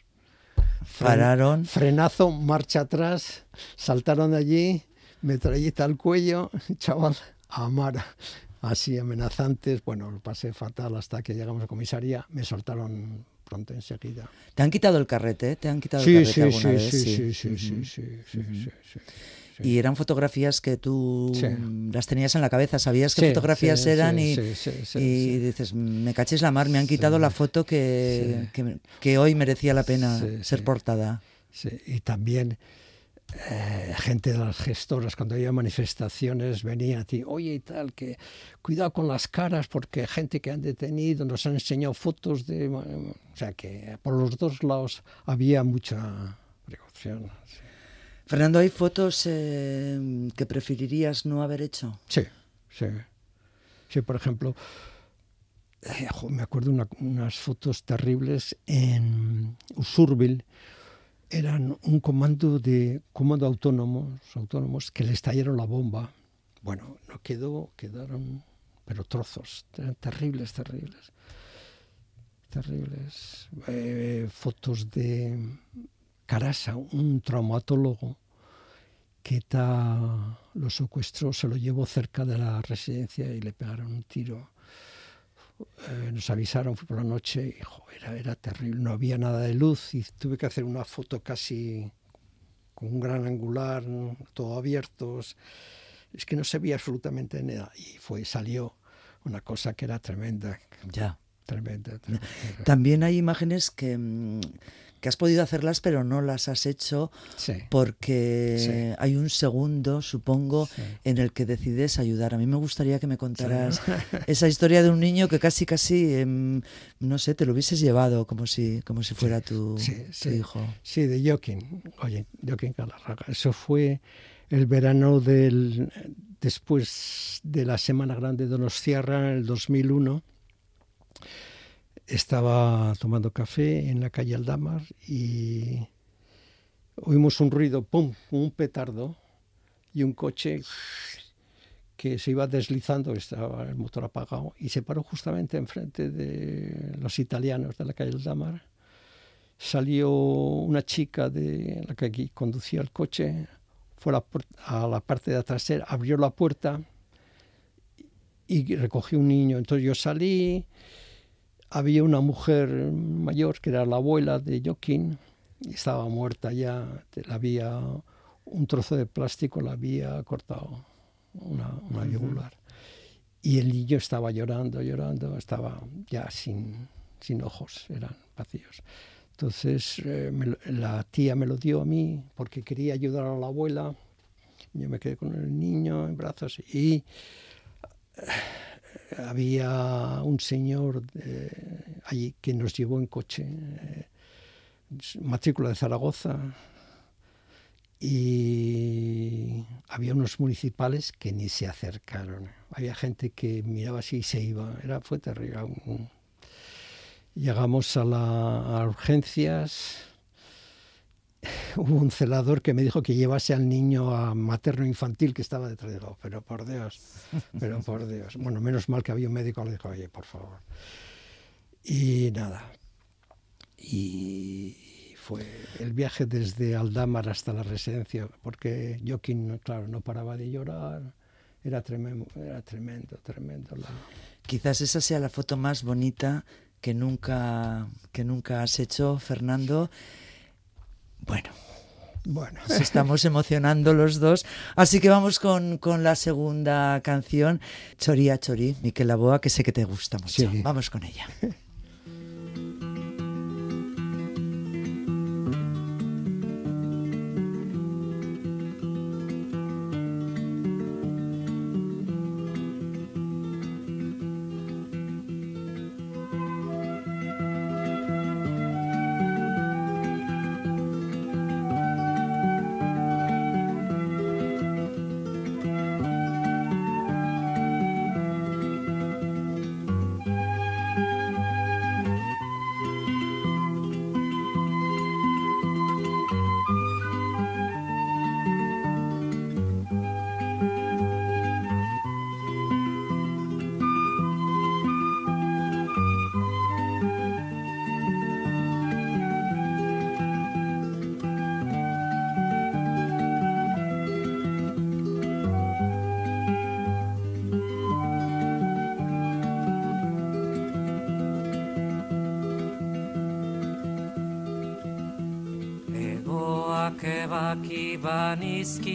Fren- Pararon. Frenazo, marcha atrás, saltaron allí, metralleta al cuello, chaval, a Amara. Así amenazantes, bueno, lo pasé fatal hasta que llegamos a comisaría, me soltaron pronto enseguida. ¿Te han quitado el carrete? ¿Te han quitado Sí, el carrete sí, alguna sí, vez? sí, sí, Ujú. sí, sí, sí, sí, sí. Y eran fotografías que tú las tenías en la cabeza, sabías qué fotografías eran y, y dices, me caches la mar, me han quitado la foto que, que, que hoy merecía la pena ser portada. Sí, y también eh, gente de las gestoras, cuando había manifestaciones, venía a ti, oye y tal, que cuidado con las caras porque gente que han detenido nos han enseñado fotos de... O sea que por los dos lados había mucha precaución. Sí, Fernando, ¿hay fotos eh, que preferirías no haber hecho? sí. Sí, Sí, por ejemplo, eh, jo, me acuerdo una- unas fotos terribles en Usurbil, eran un comando de comando autónomos, autónomos que le estallaron la bomba. Bueno, no quedó, quedaron, pero trozos, eran terribles, terribles, terribles. Eh, fotos de Carasa, un traumatólogo que ETA lo secuestró, se lo llevó cerca de la residencia y le pegaron un tiro. Eh, nos avisaron, fue por la noche y jo, era, era terrible, no había nada de luz y tuve que hacer una foto casi con un gran angular, todo abiertos. Es que no se veía absolutamente nada y fue, salió una cosa que era tremenda, Ya. tremenda, tremenda. También hay imágenes que, mm, que has podido hacerlas, pero no las has hecho Sí, porque Sí. hay un segundo, supongo, sí. en el que decides ayudar. A mí me gustaría que me contaras esa historia de un niño que casi, casi, em, no sé, te lo hubieses llevado como si, como si fuera tu, hijo. Sí, de Joaquín, oye, Joaquín Galarraga. Eso fue el verano del después de la Semana Grande de Donostiarra, en el 2001. Estaba tomando café en la calle Aldamar y oímos un ruido, pum, un petardo y un coche que se iba deslizando, estaba el motor apagado y se paró justamente enfrente de los italianos de la calle Aldamar salió una chica de la que conducía el coche, fue a la parte de atrás, abrió la puerta y recogió un niño. Entonces yo salí, había una mujer mayor que era la abuela de Joaquín, y estaba muerta ya, la había un trozo de plástico, la había cortado una, una yugular. Y el niño estaba llorando, llorando, estaba ya sin, sin ojos, eran vacíos. Entonces eh, me la tía me lo dio a mí porque quería ayudar a la abuela. Yo me quedé con el niño en brazos y eh, había un señor eh, allí que nos llevó en coche, eh, matrícula de Zaragoza, y había unos municipales que ni se acercaron. Había gente que miraba así y se iba. Era, fue terrible. Llegamos a, la, urgencias. Hubo un celador que me dijo que llevase al niño a materno infantil que estaba detrás. Digo, pero por Dios, pero por Dios. Bueno, menos mal que había un médico le dijo, oye, por favor. Y nada. Y fue el viaje desde Aldamar hasta la residencia, porque Joaquín, claro, no paraba de llorar. Era tremendo, era tremendo, tremendo. Quizás esa sea la foto más bonita que nunca, que nunca has hecho, Fernando. Bueno, Bueno, nos estamos emocionando los dos. Así que vamos con, con la segunda canción, Choría Chorí, Miquel Laboa, que sé que te gusta mucho. Sí. Vamos con ella.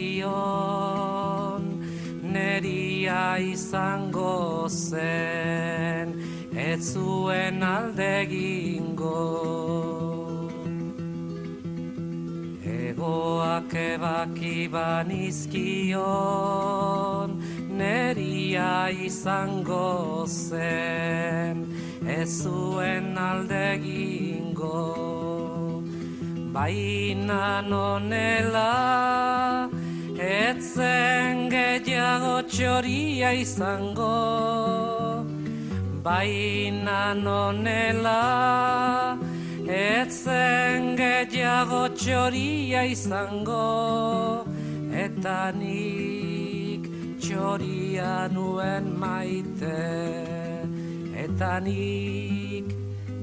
Banizkion Neria izango zen Ez zuen alde gingo Egoak ebaki banizkion Neria izango zen Ez zuen alde gingo Baina nonela Etzen gehiago txoria izango Baina nonela. Etzen gehiago txoria izango Eta nik txoria nuen maite. Eta nik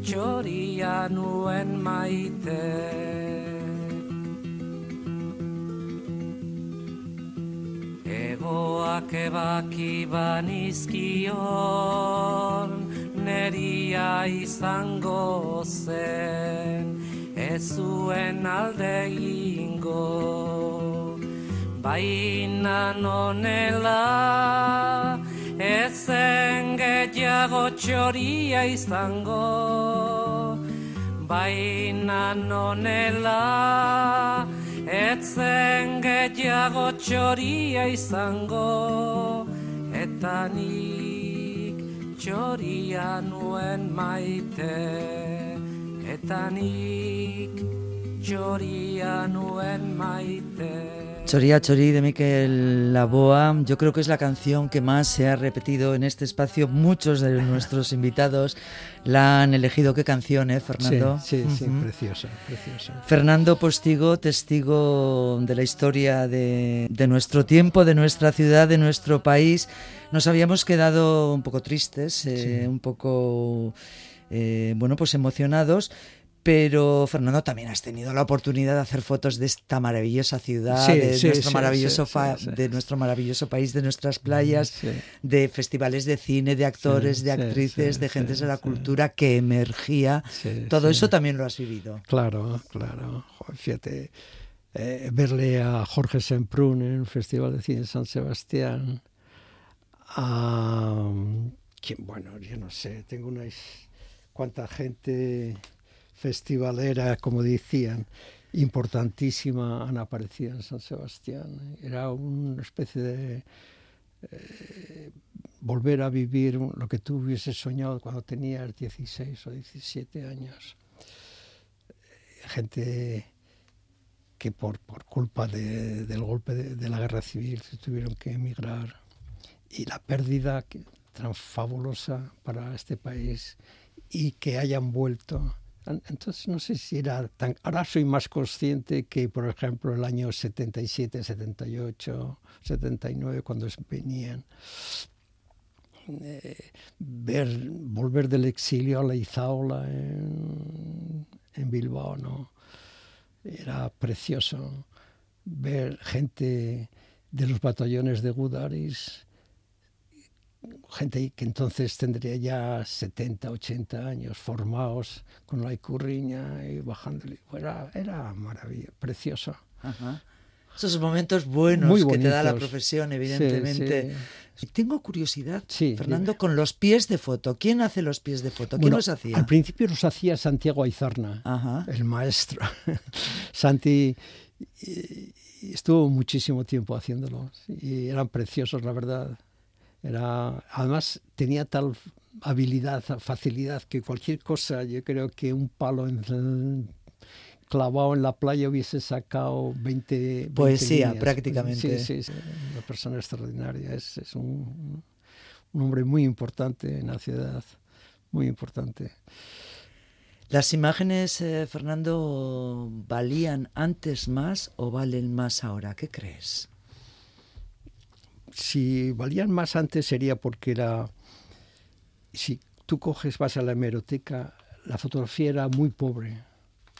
txoria nuen maite Egoak ebaki banizkion Neria izango zen Ez zuen alde ingo Baina nonela Ezen gehiago txoria izango. Baina nonela Etzen gehiago txoria izango Eta nik txoria nuen maite. Eta nik txoria nuen maite Choría Chorí de Miquel Laboa, yo creo que es la canción que más se ha repetido en este espacio. Muchos de nuestros invitados la han elegido. ¿Qué canción, eh, Fernando? Sí, sí, preciosa, preciosa. Fernando Postigo, testigo de la historia de, de nuestro tiempo, de nuestra ciudad, de nuestro país. Nos habíamos quedado un poco tristes, eh, Sí. un poco, eh, bueno, pues emocionados. Pero Fernando también has tenido la oportunidad de hacer fotos de esta maravillosa ciudad, Sí, de, sí, nuestro sí, maravilloso de nuestro país, de nuestras playas, de festivales de cine, de actores, de actrices, de gentes de la cultura que emergía. Todo eso también lo has vivido. Claro, claro. Fíjate, eh, verle a Jorge Semprún en el Festival de Cine de San Sebastián, a... ¿quién? Bueno, yo no sé, tengo una... cuánta gente festivalera, como decían, importantísima han aparecido en San Sebastián. Era una especie de... eh, volver a vivir lo que tú hubieses soñado cuando tenías 16 o 17 años gente que por, por culpa de- del golpe de, la guerra civil se tuvieron que emigrar y la pérdida tan fabulosa para este país y que hayan vuelto. Entonces no sé si era tan... Ahora soy más consciente que, por ejemplo, el año 77, 78, 79, cuando venían, eh, ver, volver del exilio a la Izaola en, en Bilbao, ¿no? Era precioso ver gente de los batallones de Gudaris, gente que entonces tendría ya 70, 80 años, formados con la icurriña y bajándole. Era, era maravilloso, precioso. Ajá. Esos momentos buenos Muy que te da la profesión, evidentemente. sí. Tengo curiosidad, Sí, Fernando, con los pies de foto. ¿Quién hace los pies de foto? ¿Quién Bueno, los hacía? Al principio los hacía Santiago Aizarna, Ajá. el maestro. Santi estuvo muchísimo tiempo haciéndolos y eran preciosos, la verdad. Era, además tenía tal habilidad, facilidad que cualquier cosa, yo creo que un palo en- clavado en la playa hubiese sacado 20, 20 Poesía, líneas. prácticamente. Sí, sí, sí, una persona extraordinaria, es, es un, un hombre muy importante en la ciudad, muy importante. ¿Las imágenes, eh, Fernando, valían antes más o valen más ahora? ¿Qué crees? Si valían más antes sería porque era si tú coges vas a la hemeroteca la fotografía era muy pobre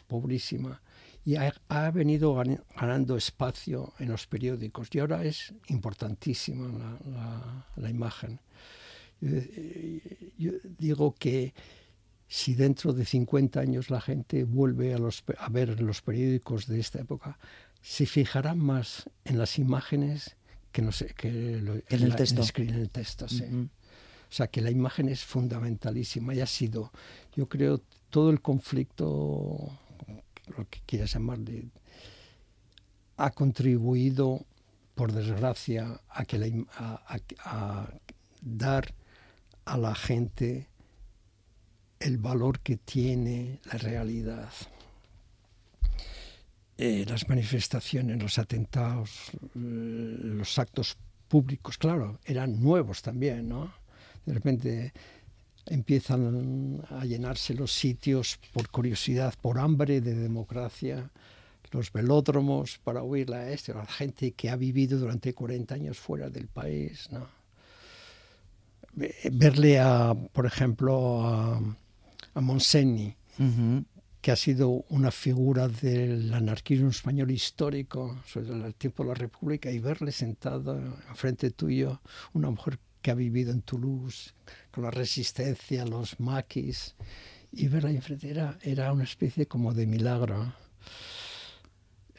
pobrísima y ha, ha venido gan- ganando espacio en los periódicos y ahora es importantísima la, la- la imagen. Eh, yo digo que si dentro de 50 años la gente vuelve a, los, a ver los periódicos de esta época, se fijarán más en las imágenes que, no sé, que lo- En el la- texto. en el texto, sí. O sea, que la imagen es fundamentalísima y ha sido, yo creo, todo el conflicto, lo que quieras llamarle, ha contribuido, por desgracia, a, que la a- a- a dar a la gente el valor que tiene la realidad. Eh, las manifestaciones, los atentados, eh, los actos públicos, claro, eran nuevos también, ¿no? De repente empiezan a llenarse los sitios por curiosidad, por hambre de democracia, los velódromos para oír a este, la gente que ha vivido durante 40 años fuera del país, ¿no? Ve- Verle a, por ejemplo, a, a Monsenni, Ujú. Que ha sido una figura del anarquismo español histórico, sobre el tiempo de la República, y verle sentada enfrente tuyo, una mujer que ha vivido en Toulouse, con la resistencia, los maquis, y verla enfrente era, era una especie como de milagro.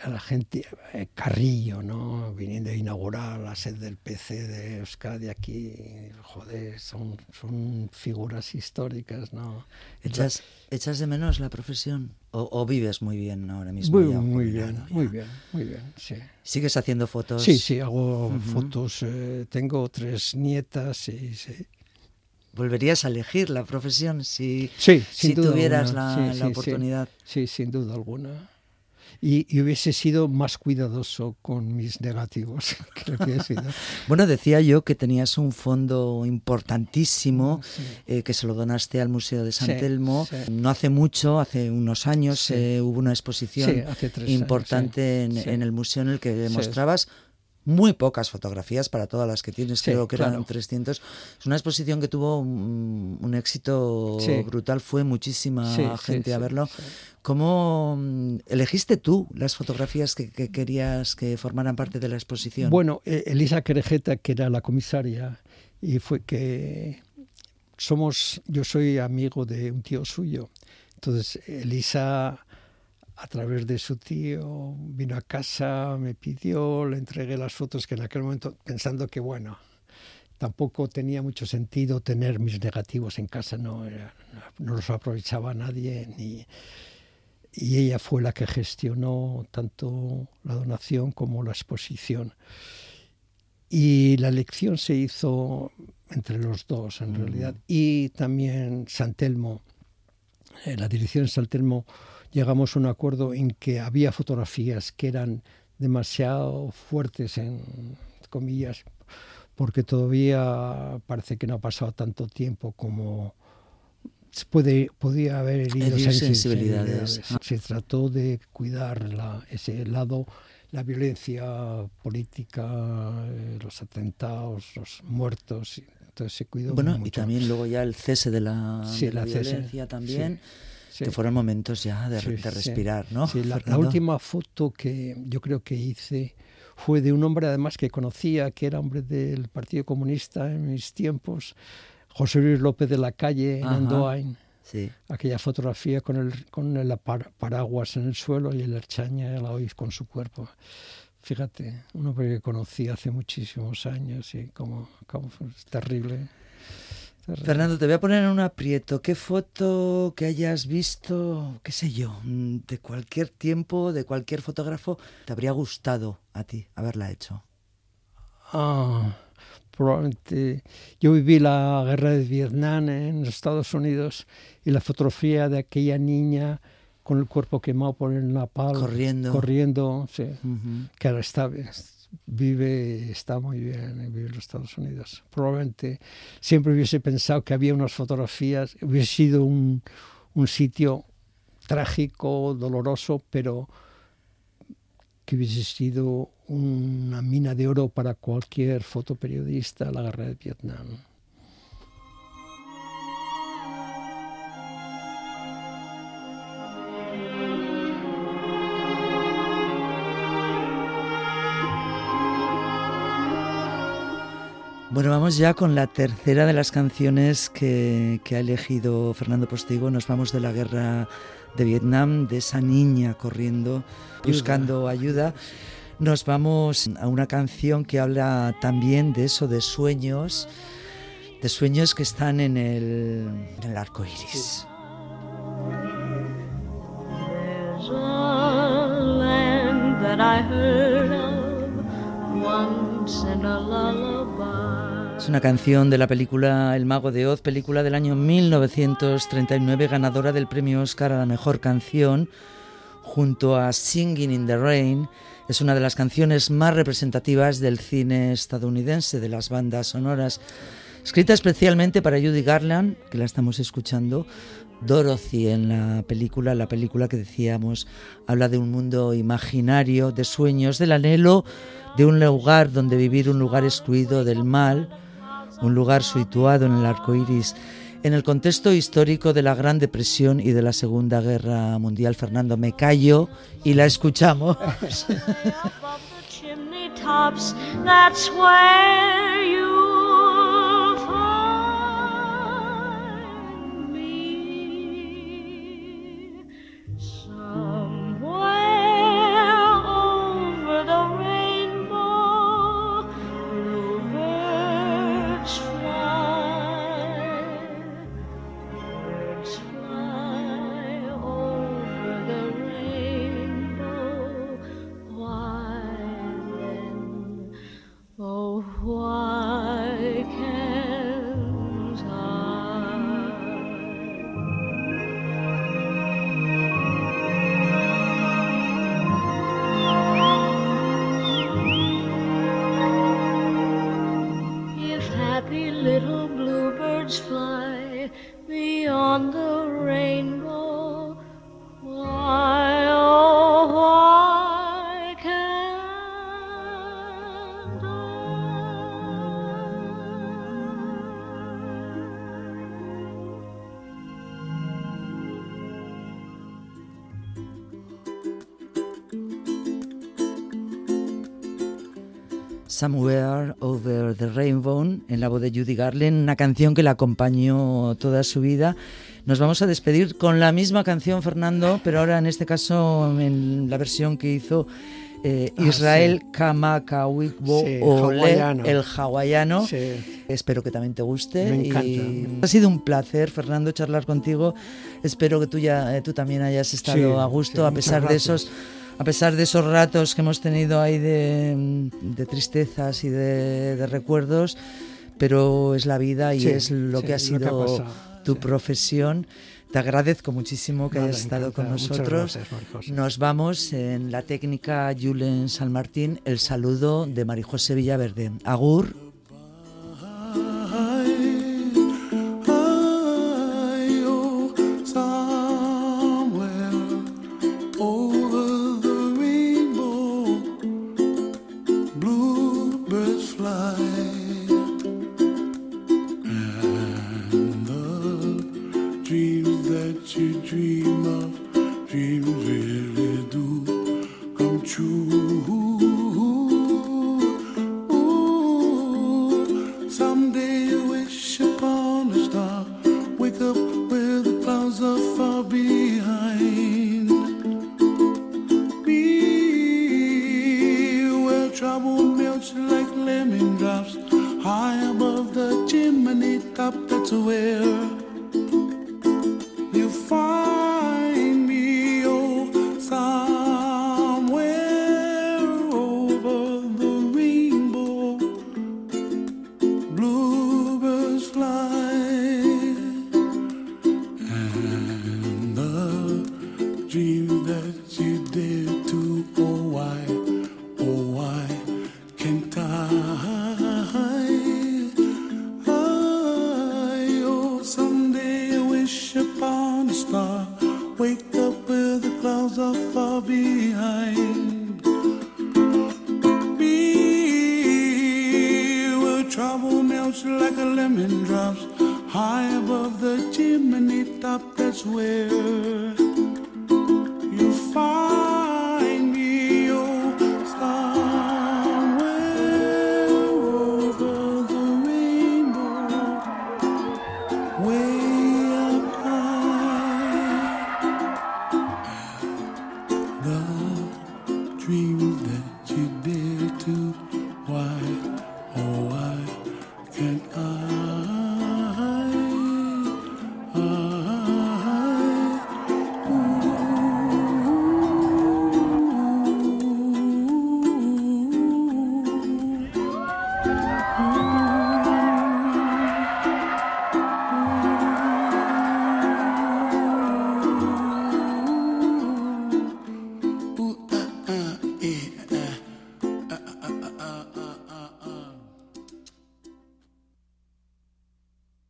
A la gente, eh, Carrillo, ¿no? Viniendo a inaugurar la sede del PC de Euskadi aquí, joder, son, son figuras históricas, ¿no? ¿Echas, echas de menos la profesión? ¿O, o vives muy bien ahora mismo? Muy, ya muy bien, ya? muy bien, muy bien, sí. ¿Sigues haciendo fotos? Sí, sí, hago Ujú. fotos, eh, tengo tres nietas sí. ¿Volverías a elegir la profesión si, Sí, si tuvieras alguna, la, sí, la oportunidad? Sí, sin duda alguna. Y, y hubiese sido más cuidadoso con mis negativos que lo que he sido. Bueno, decía yo que tenías un fondo importantísimo Sí. eh, que se lo donaste al Museo de San Sí, Telmo. sí. No hace mucho, hace unos años, eh, hubo una exposición años, importante en, el museo en el que mostrabas muy pocas fotografías para todas las que tienes, Sí, creo que eran claro. 300. Es una exposición que tuvo un, un éxito Sí. brutal, fue muchísima Sí, gente a verlo. ¿Cómo mm, elegiste tú las fotografías que, que querías que formaran parte de la exposición? Bueno, eh, Elisa Querejeta, que era la comisaria, y fue que somos, yo soy amigo de un tío suyo. Entonces, Elisa, a través de su tío, vino a casa, me pidió, le entregué las fotos que en aquel momento, pensando que, bueno, tampoco tenía mucho sentido tener mis negativos en casa, no, era- no los aprovechaba nadie, ni, y ella fue la que gestionó tanto la donación como la exposición. Y la elección se hizo entre los dos, en realidad. Y también San Telmo, eh, la dirección de San Telmo, llegamos a un acuerdo en que había fotografías que eran demasiado fuertes, en comillas, porque todavía parece que no ha pasado tanto tiempo como puede, podía haber herido sensibilidades. sensibilidades. Se trató de cuidar la- ese lado, la violencia política, eh, los atentados, los muertos. Entonces se cuidó Bueno, mucho. y también luego ya el cese de la, Sí, de la la cese, violencia también, Sí, que fueron momentos ya de, Sí, de sí. respirar, ¿no? Sí, la, la Fernando? última foto que yo creo que hice fue de un hombre además que conocía, que era hombre del Partido Comunista en mis tiempos, José Luis López de la Calle, en Ajá. Andoain. Sí. Aquella fotografía con el, con el par- paraguas en el suelo y el Erchaña la oís con su cuerpo. Fíjate, un hombre que conocí hace muchísimos años y como, como terrible. Fernando, te voy a poner en un aprieto. ¿Qué foto que hayas visto, qué sé yo, mm, de cualquier tiempo, de cualquier fotógrafo, te habría gustado a ti haberla hecho? Ah, probablemente. Yo viví la guerra de Vietnam en los Estados Unidos y la fotografía de aquella niña con el cuerpo quemado por el napalm. Corriendo. Corriendo, sí. Que ahora está, vive, está muy bien, vive en los Estados Unidos. Probablemente siempre hubiese pensado que había unas fotografías, hubiese sido un, un sitio trágico, doloroso, pero que hubiese sido una mina de oro para cualquier fotoperiodista la guerra de Vietnam. Bueno, vamos ya con la tercera de las canciones que, que, ha elegido Fernando Postigo. Nos vamos de la guerra de Vietnam, de esa niña corriendo, buscando ayuda. Nos vamos a una canción que habla también de eso, de sueños, de sueños que están en el, en el arco iris. There's a land that I heard of once in a lullaby. Una canción de la película El Mago de Oz, película del año 1939, ganadora del premio Oscar a la mejor canción, junto a Singing in the Rain. Es una de las canciones más representativas del cine estadounidense, de las bandas sonoras. Escrita especialmente para Judy Garland, que la estamos escuchando, Dorothy en la película, la película que decíamos, habla de un mundo imaginario, de sueños, del anhelo de un lugar donde vivir, un lugar excluido del mal, un lugar situado en el arco iris. En el contexto histórico de la Gran Depresión y de la Segunda Guerra Mundial, Fernando, me callo y la escuchamos. Somewhere Over the Rainbow, en la voz de Judy Garland, una canción que la acompañó toda su vida. Nos vamos a despedir con la misma canción, Fernando, pero ahora en este caso en la versión que hizo eh, Ah, Israel Kamakawikbo Sí, hawaiano. el hawaiano. Sí. Espero que también te guste. Me encanta. y ha sido un placer, Fernando, charlar contigo. Espero que tú, ya, eh, tú también hayas estado a gusto, a pesar de esos a pesar de esos ratos que hemos tenido ahí de, de tristezas y de, de recuerdos, pero es la vida y Sí, es lo sí, que ha lo que ha sido tu sí. profesión. Te agradezco muchísimo que Nada, hayas estado con nosotros. gracias. Nos vamos en la técnica Julen San Martín, el saludo de Marijose Villaverde. Agur.